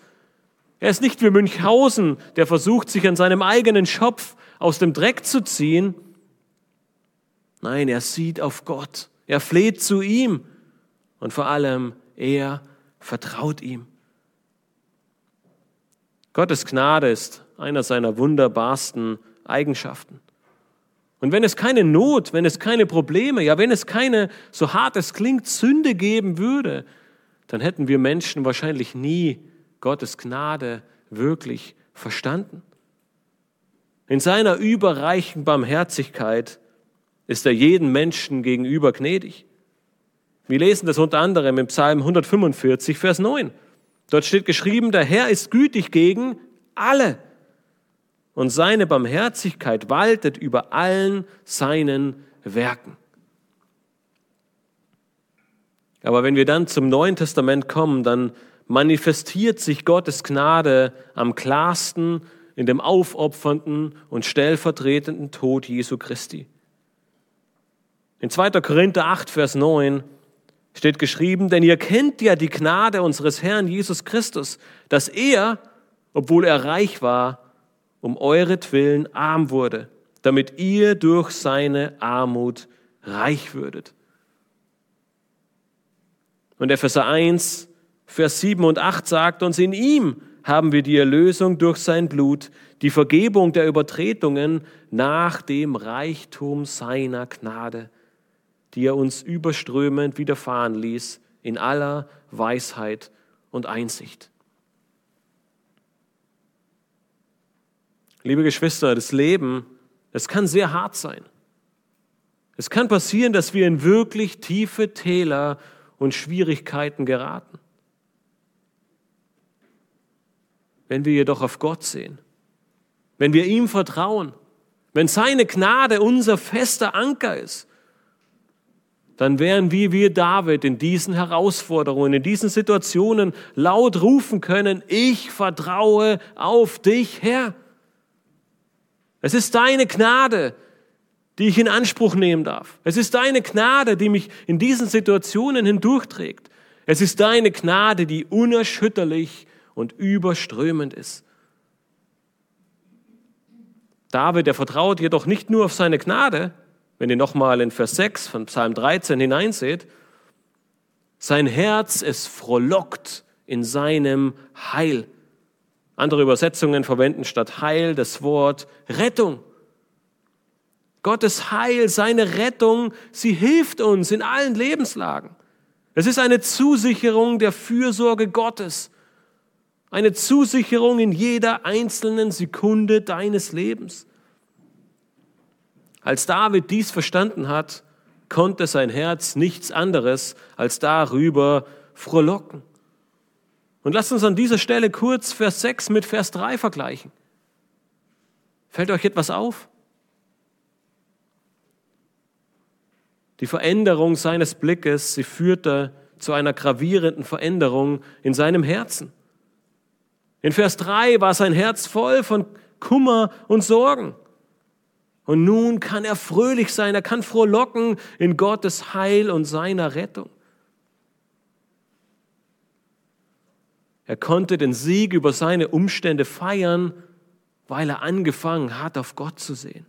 Er ist nicht wie Münchhausen, der versucht, sich an seinem eigenen Schopf aus dem Dreck zu ziehen. Nein, er sieht auf Gott. Er fleht zu ihm. Und vor allem, er vertraut ihm. Gottes Gnade ist einer seiner wunderbarsten Eigenschaften. Und wenn es keine Not, wenn es keine Probleme, ja, wenn es keine, so hart es klingt, Sünde geben würde, dann hätten wir Menschen wahrscheinlich nie Gottes Gnade wirklich verstanden. In seiner überreichen Barmherzigkeit ist er jeden Menschen gegenüber gnädig. Wir lesen das unter anderem im Psalm 145, Vers 9. Dort steht geschrieben, der Herr ist gütig gegen alle und seine Barmherzigkeit waltet über allen seinen Werken. Aber wenn wir dann zum Neuen Testament kommen, dann manifestiert sich Gottes Gnade am klarsten in dem aufopfernden und stellvertretenden Tod Jesu Christi. In 2. Korinther 8, Vers 9 steht geschrieben, denn ihr kennt ja die Gnade unseres Herrn Jesus Christus, dass er, obwohl er reich war, um euretwillen arm wurde, damit ihr durch seine Armut reich würdet. Und Epheser 1, Vers 7 und 8 sagt uns, in ihm haben wir die Erlösung durch sein Blut, die Vergebung der Übertretungen nach dem Reichtum seiner Gnade, die er uns überströmend widerfahren ließ in aller Weisheit und Einsicht. Liebe Geschwister, das Leben, es kann sehr hart sein. Es kann passieren, dass wir in wirklich tiefe Täler und Schwierigkeiten geraten. Wenn wir jedoch auf Gott sehen, wenn wir ihm vertrauen, wenn seine Gnade unser fester Anker ist, dann werden wir wie David in diesen Herausforderungen, in diesen Situationen laut rufen können, ich vertraue auf dich, Herr. Es ist deine Gnade, die ich in Anspruch nehmen darf. Es ist deine Gnade, die mich in diesen Situationen hindurchträgt. Es ist deine Gnade, die unerschütterlich und überströmend ist. David, der vertraut jedoch nicht nur auf seine Gnade, wenn ihr nochmal in Vers 6 von Psalm 13 hineinseht, sein Herz, es frohlockt in seinem Heil. Andere Übersetzungen verwenden statt Heil das Wort Rettung. Gottes Heil, seine Rettung, sie hilft uns in allen Lebenslagen. Es ist eine Zusicherung der Fürsorge Gottes. Eine Zusicherung in jeder einzelnen Sekunde deines Lebens. Als David dies verstanden hat, konnte sein Herz nichts anderes als darüber frohlocken. Und lasst uns an dieser Stelle kurz Vers 6 mit Vers 3 vergleichen. Fällt euch etwas auf? Die Veränderung seines Blickes, sie führte zu einer gravierenden Veränderung in seinem Herzen. In Vers 3 war sein Herz voll von Kummer und Sorgen. Und nun kann er fröhlich sein, er kann frohlocken in Gottes Heil und seiner Rettung. Er konnte den Sieg über seine Umstände feiern, weil er angefangen hat, auf Gott zu sehen.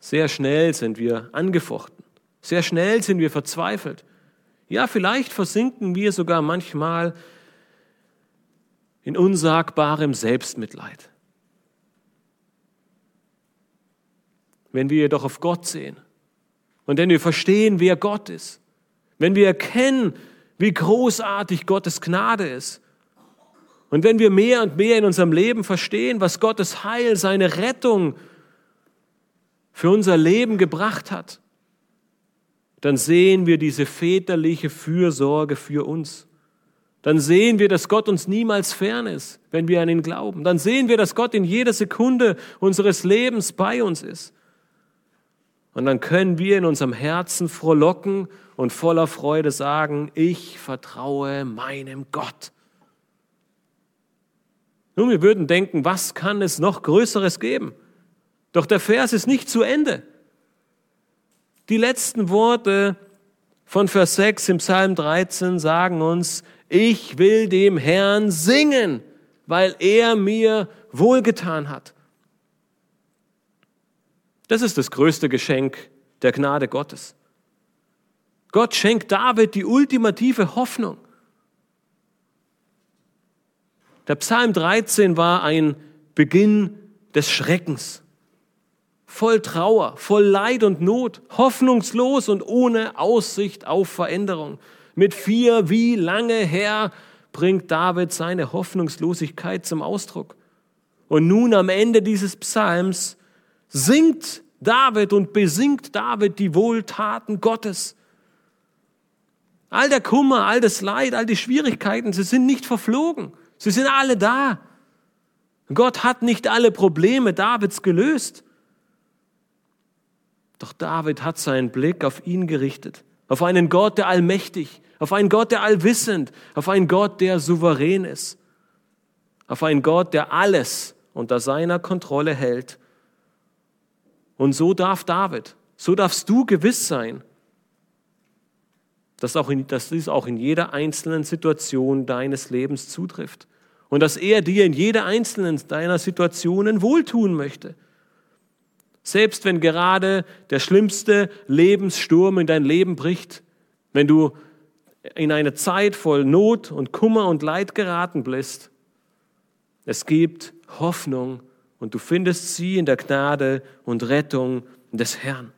Sehr schnell sind wir angefochten. Sehr schnell sind wir verzweifelt. Ja, vielleicht versinken wir sogar manchmal in unsagbarem Selbstmitleid. Wenn wir jedoch auf Gott sehen und wenn wir verstehen, wer Gott ist, wenn wir erkennen, wie großartig Gottes Gnade ist, und wenn wir mehr und mehr in unserem Leben verstehen, was Gottes Heil, seine Rettung für unser Leben gebracht hat, dann sehen wir diese väterliche Fürsorge für uns. Dann sehen wir, dass Gott uns niemals fern ist, wenn wir an ihn glauben. Dann sehen wir, dass Gott in jeder Sekunde unseres Lebens bei uns ist. Und dann können wir in unserem Herzen frohlocken und voller Freude sagen, ich vertraue meinem Gott. Nun, wir würden denken, was kann es noch Größeres geben? Doch der Vers ist nicht zu Ende. Die letzten Worte von Vers 6 im Psalm 13 sagen uns, ich will dem Herrn singen, weil er mir wohlgetan hat. Das ist das größte Geschenk der Gnade Gottes. Gott schenkt David die ultimative Hoffnung. Der Psalm 13 war ein Beginn des Schreckens, voll Trauer, voll Leid und Not, hoffnungslos und ohne Aussicht auf Veränderung. Mit vier wie lange her bringt David seine Hoffnungslosigkeit zum Ausdruck. Und nun am Ende dieses Psalms singt David und besingt David die Wohltaten Gottes. All der Kummer, all das Leid, all die Schwierigkeiten, sie sind nicht verflogen. Sie sind alle da. Gott hat nicht alle Probleme Davids gelöst. Doch David hat seinen Blick auf ihn gerichtet, auf einen Gott, der allmächtig, auf einen Gott, der allwissend, auf einen Gott, der souverän ist, auf einen Gott, der alles unter seiner Kontrolle hält. Und so darf David, so darfst du gewiss sein, dass, auch in, dass dies auch in jeder einzelnen Situation deines Lebens zutrifft und dass er dir in jeder einzelnen deiner Situationen wohltun möchte. Selbst wenn gerade der schlimmste Lebenssturm in dein Leben bricht, wenn du in eine Zeit voll Not und Kummer und Leid geraten bist, es gibt Hoffnung und du findest sie in der Gnade und Rettung des Herrn.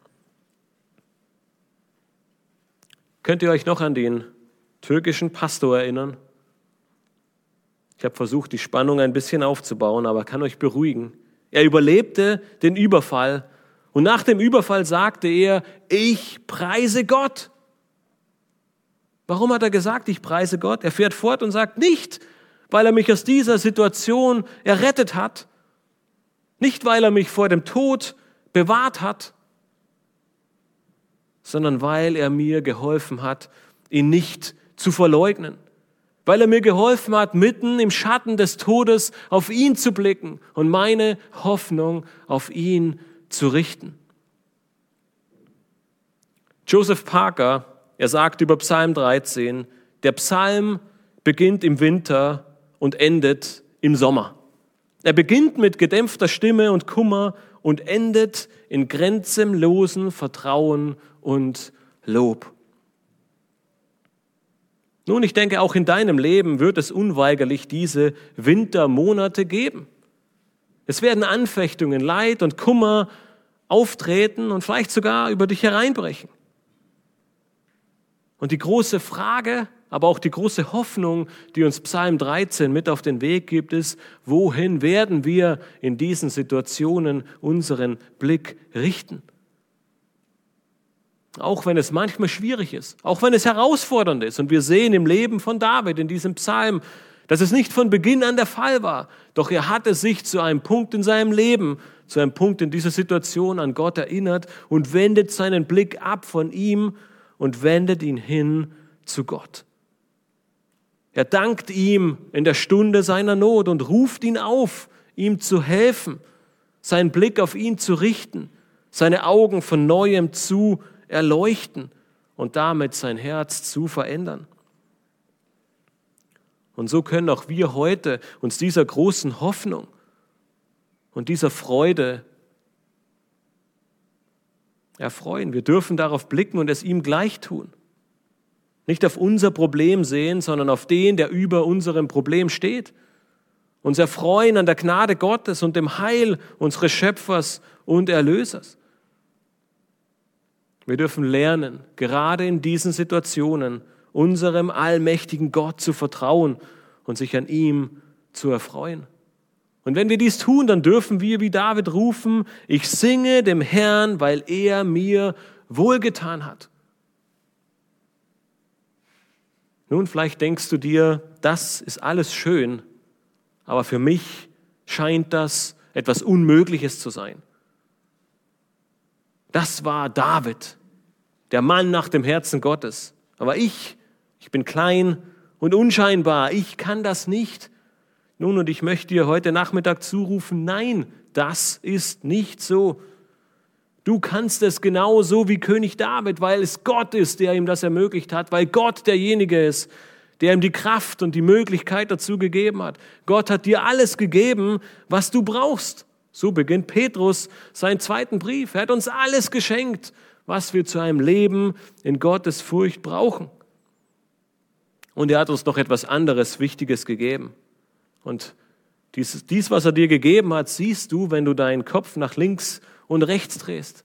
Könnt ihr euch noch an den türkischen Pastor erinnern? Ich habe versucht, die Spannung ein bisschen aufzubauen, aber kann euch beruhigen. Er überlebte den Überfall und nach dem Überfall sagte er, ich preise Gott. Warum hat er gesagt, ich preise Gott? Er fährt fort und sagt nicht, weil er mich aus dieser Situation errettet hat, nicht weil er mich vor dem Tod bewahrt hat, sondern weil er mir geholfen hat, ihn nicht zu verleugnen, weil er mir geholfen hat, mitten im Schatten des Todes auf ihn zu blicken und meine Hoffnung auf ihn zu richten. Joseph Parker, er sagt über Psalm 13, der Psalm beginnt im Winter und endet im Sommer. Er beginnt mit gedämpfter Stimme und Kummer und endet in grenzenlosen Vertrauen und Lob. Nun, ich denke, auch in deinem Leben wird es unweigerlich diese Wintermonate geben. Es werden Anfechtungen, Leid und Kummer auftreten und vielleicht sogar über dich hereinbrechen. Und die große Frage, aber auch die große Hoffnung, die uns Psalm 13 mit auf den Weg gibt, ist, wohin werden wir in diesen Situationen unseren Blick richten? Auch wenn es manchmal schwierig ist, auch wenn es herausfordernd ist. Und wir sehen im Leben von David in diesem Psalm, dass es nicht von Beginn an der Fall war. Doch er hatte sich zu einem Punkt in seinem Leben, zu einem Punkt in dieser Situation an Gott erinnert und wendet seinen Blick ab von ihm und wendet ihn hin zu Gott. Er dankt ihm in der Stunde seiner Not und ruft ihn auf, ihm zu helfen, seinen Blick auf ihn zu richten, seine Augen von neuem zu erleuchten und damit sein Herz zu verändern. Und so können auch wir heute uns dieser großen Hoffnung und dieser Freude erfreuen. Wir dürfen darauf blicken und es ihm gleich tun. Nicht auf unser Problem sehen, sondern auf den, der über unserem Problem steht. Uns erfreuen an der Gnade Gottes und dem Heil unseres Schöpfers und Erlösers. Wir dürfen lernen, gerade in diesen Situationen unserem allmächtigen Gott zu vertrauen und sich an ihm zu erfreuen. Und wenn wir dies tun, dann dürfen wir wie David rufen, ich singe dem Herrn, weil er mir wohlgetan hat. Nun, vielleicht denkst du dir, das ist alles schön, aber für mich scheint das etwas Unmögliches zu sein. Das war David, der Mann nach dem Herzen Gottes. Aber ich, ich bin klein und unscheinbar, ich kann das nicht. Nun, und ich möchte dir heute Nachmittag zurufen, nein, das ist nicht so. Du kannst es genauso wie König David, weil es Gott ist, der ihm das ermöglicht hat, weil Gott derjenige ist, der ihm die Kraft und die Möglichkeit dazu gegeben hat. Gott hat dir alles gegeben, was du brauchst. So beginnt Petrus seinen zweiten Brief. Er hat uns alles geschenkt, was wir zu einem Leben in Gottes Furcht brauchen. Und er hat uns noch etwas anderes Wichtiges gegeben. Und Dies, dies, was er dir gegeben hat, siehst du, wenn du deinen Kopf nach links und rechts drehst.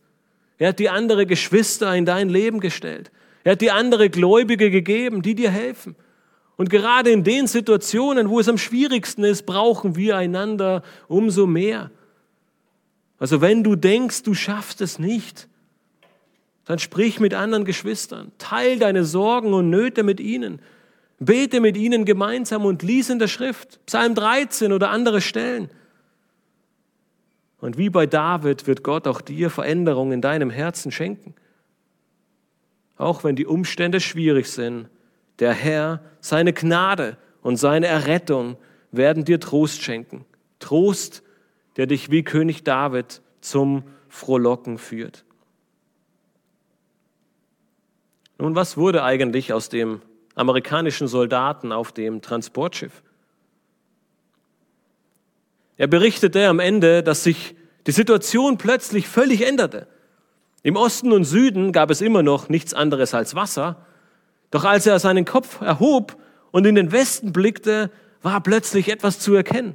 Er hat die andere Geschwister in dein Leben gestellt. Er hat die andere Gläubige gegeben, die dir helfen. Und gerade in den Situationen, wo es am schwierigsten ist, brauchen wir einander umso mehr. Also wenn du denkst, du schaffst es nicht, dann sprich mit anderen Geschwistern, teil deine Sorgen und Nöte mit ihnen, bete mit ihnen gemeinsam und lies in der Schrift, Psalm 13 oder andere Stellen. Und wie bei David wird Gott auch dir Veränderungen in deinem Herzen schenken. Auch wenn die Umstände schwierig sind, der Herr, seine Gnade und seine Errettung werden dir Trost schenken. Trost, der dich wie König David zum Frohlocken führt. Nun, was wurde eigentlich aus dem amerikanischen Soldaten auf dem Transportschiff? Er berichtete am Ende, dass sich die Situation plötzlich völlig änderte. Im Osten und Süden gab es immer noch nichts anderes als Wasser, doch als er seinen Kopf erhob und in den Westen blickte, war plötzlich etwas zu erkennen.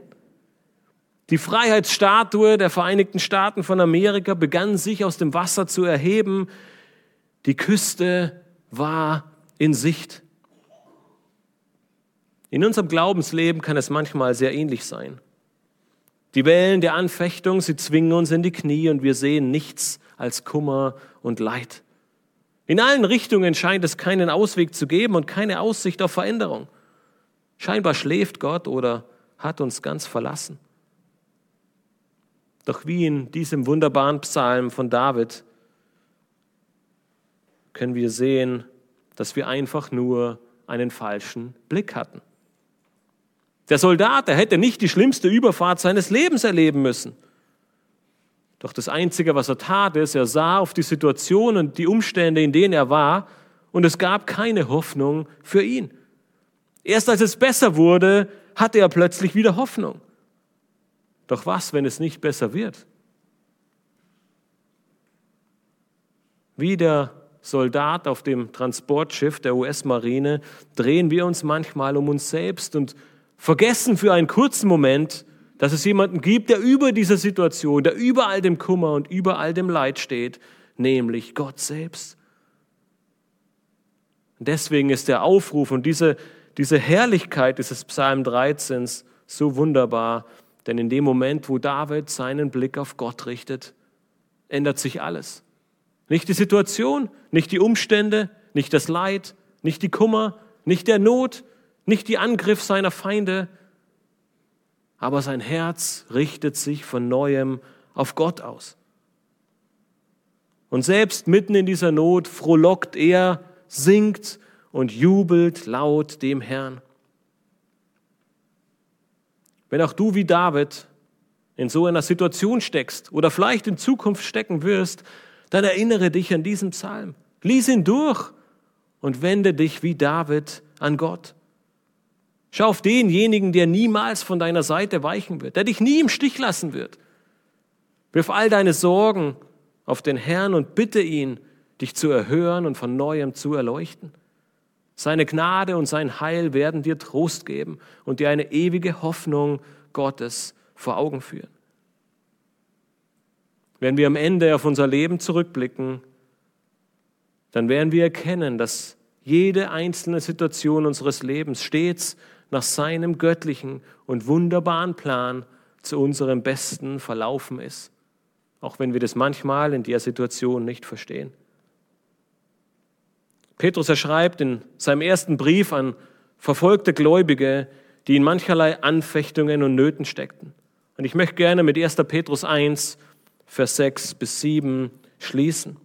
Die Freiheitsstatue der Vereinigten Staaten von Amerika begann sich aus dem Wasser zu erheben. Die Küste war in Sicht. In unserem Glaubensleben kann es manchmal sehr ähnlich sein. Die Wellen der Anfechtung, sie zwingen uns in die Knie und wir sehen nichts als Kummer und Leid. In allen Richtungen scheint es keinen Ausweg zu geben und keine Aussicht auf Veränderung. Scheinbar schläft Gott oder hat uns ganz verlassen. Doch wie in diesem wunderbaren Psalm von David können wir sehen, dass wir einfach nur einen falschen Blick hatten. Der Soldat, der hätte nicht die schlimmste Überfahrt seines Lebens erleben müssen. Doch das Einzige, was er tat, ist, er sah auf die Situation und die Umstände, in denen er war, und es gab keine Hoffnung für ihn. Erst als es besser wurde, hatte er plötzlich wieder Hoffnung. Doch was, wenn es nicht besser wird? Wie der Soldat auf dem Transportschiff der US-Marine drehen wir uns manchmal um uns selbst und vergessen für einen kurzen Moment, dass es jemanden gibt, der über dieser Situation, der über all dem Kummer und über all dem Leid steht, nämlich Gott selbst. Deswegen ist der Aufruf und diese, diese Herrlichkeit dieses Psalm 13 so wunderbar, denn in dem Moment, wo David seinen Blick auf Gott richtet, ändert sich alles. Nicht die Situation, nicht die Umstände, nicht das Leid, nicht die Kummer, nicht der Not, nicht die Angriff seiner Feinde, aber sein Herz richtet sich von neuem auf Gott aus. Und selbst mitten in dieser Not frohlockt er, singt und jubelt laut dem Herrn. Wenn auch du wie David in so einer Situation steckst oder vielleicht in Zukunft stecken wirst, dann erinnere dich an diesen Psalm. Lies ihn durch und wende dich wie David an Gott. Schau auf denjenigen, der niemals von deiner Seite weichen wird, der dich nie im Stich lassen wird. Wirf all deine Sorgen auf den Herrn und bitte ihn, dich zu erhören und von neuem zu erleuchten. Seine Gnade und sein Heil werden dir Trost geben und dir eine ewige Hoffnung Gottes vor Augen führen. Wenn wir am Ende auf unser Leben zurückblicken, dann werden wir erkennen, dass jede einzelne Situation unseres Lebens stets nach seinem göttlichen und wunderbaren Plan zu unserem Besten verlaufen ist, auch wenn wir das manchmal in der Situation nicht verstehen. Petrus erschreibt in seinem ersten Brief an verfolgte Gläubige, die in mancherlei Anfechtungen und Nöten steckten. Und ich möchte gerne mit 1. Petrus 1, Vers 6 bis 7 schließen.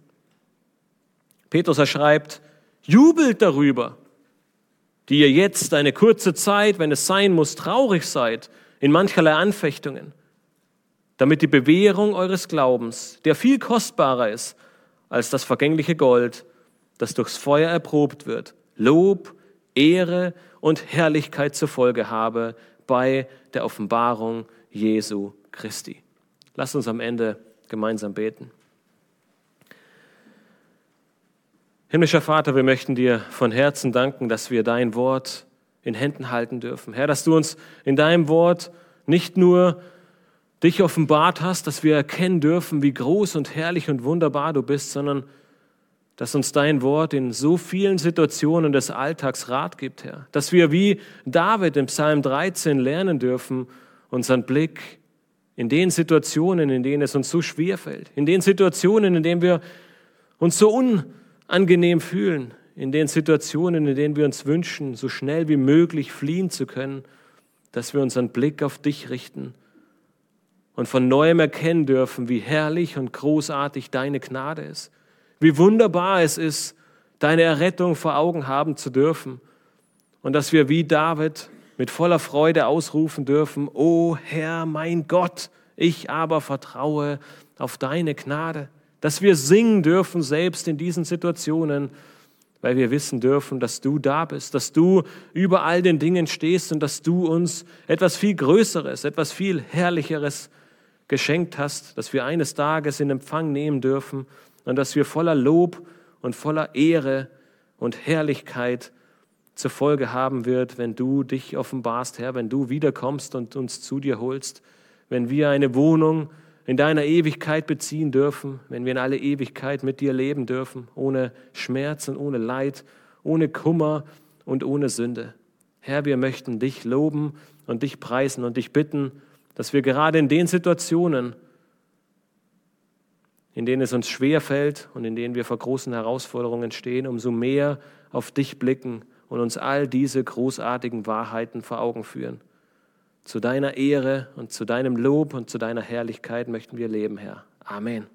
Petrus erschreibt, jubelt darüber, die ihr jetzt eine kurze Zeit, wenn es sein muss, traurig seid in mancherlei Anfechtungen, damit die Bewährung eures Glaubens, der viel kostbarer ist als das vergängliche Gold, das durchs Feuer erprobt wird, Lob, Ehre und Herrlichkeit zur Folge habe bei der Offenbarung Jesu Christi. Lasst uns am Ende gemeinsam beten. Himmlischer Vater, wir möchten dir von Herzen danken, dass wir dein Wort in Händen halten dürfen. Herr, dass du uns in deinem Wort nicht nur dich offenbart hast, dass wir erkennen dürfen, wie groß und herrlich und wunderbar du bist, sondern dass uns dein Wort in so vielen Situationen des Alltags Rat gibt, Herr. Dass wir wie David im Psalm 13 lernen dürfen, unseren Blick in den Situationen, in denen es uns so schwer fällt, in den Situationen, in denen wir uns so unangenehm fühlen, in den Situationen, in denen wir uns wünschen, so schnell wie möglich fliehen zu können, dass wir unseren Blick auf dich richten und von neuem erkennen dürfen, wie herrlich und großartig deine Gnade ist, wie wunderbar es ist, deine Errettung vor Augen haben zu dürfen und dass wir wie David mit voller Freude ausrufen dürfen, O Herr, mein Gott, ich aber vertraue auf deine Gnade, dass wir singen dürfen selbst in diesen Situationen, weil wir wissen dürfen, dass du da bist, dass du über all den Dingen stehst und dass du uns etwas viel Größeres, etwas viel Herrlicheres geschenkt hast, dass wir eines Tages in Empfang nehmen dürfen und dass wir voller Lob und voller Ehre und Herrlichkeit zur Folge haben wird, wenn du dich offenbarst, Herr, wenn du wiederkommst und uns zu dir holst, wenn wir eine Wohnung in deiner Ewigkeit beziehen dürfen, wenn wir in alle Ewigkeit mit dir leben dürfen, ohne Schmerz und ohne Leid, ohne Kummer und ohne Sünde. Herr, wir möchten dich loben und dich preisen und dich bitten, dass wir gerade in den Situationen, in denen es uns schwer fällt und in denen wir vor großen Herausforderungen stehen, umso mehr auf dich blicken und uns all diese großartigen Wahrheiten vor Augen führen. Zu deiner Ehre und zu deinem Lob und zu deiner Herrlichkeit möchten wir leben, Herr. Amen.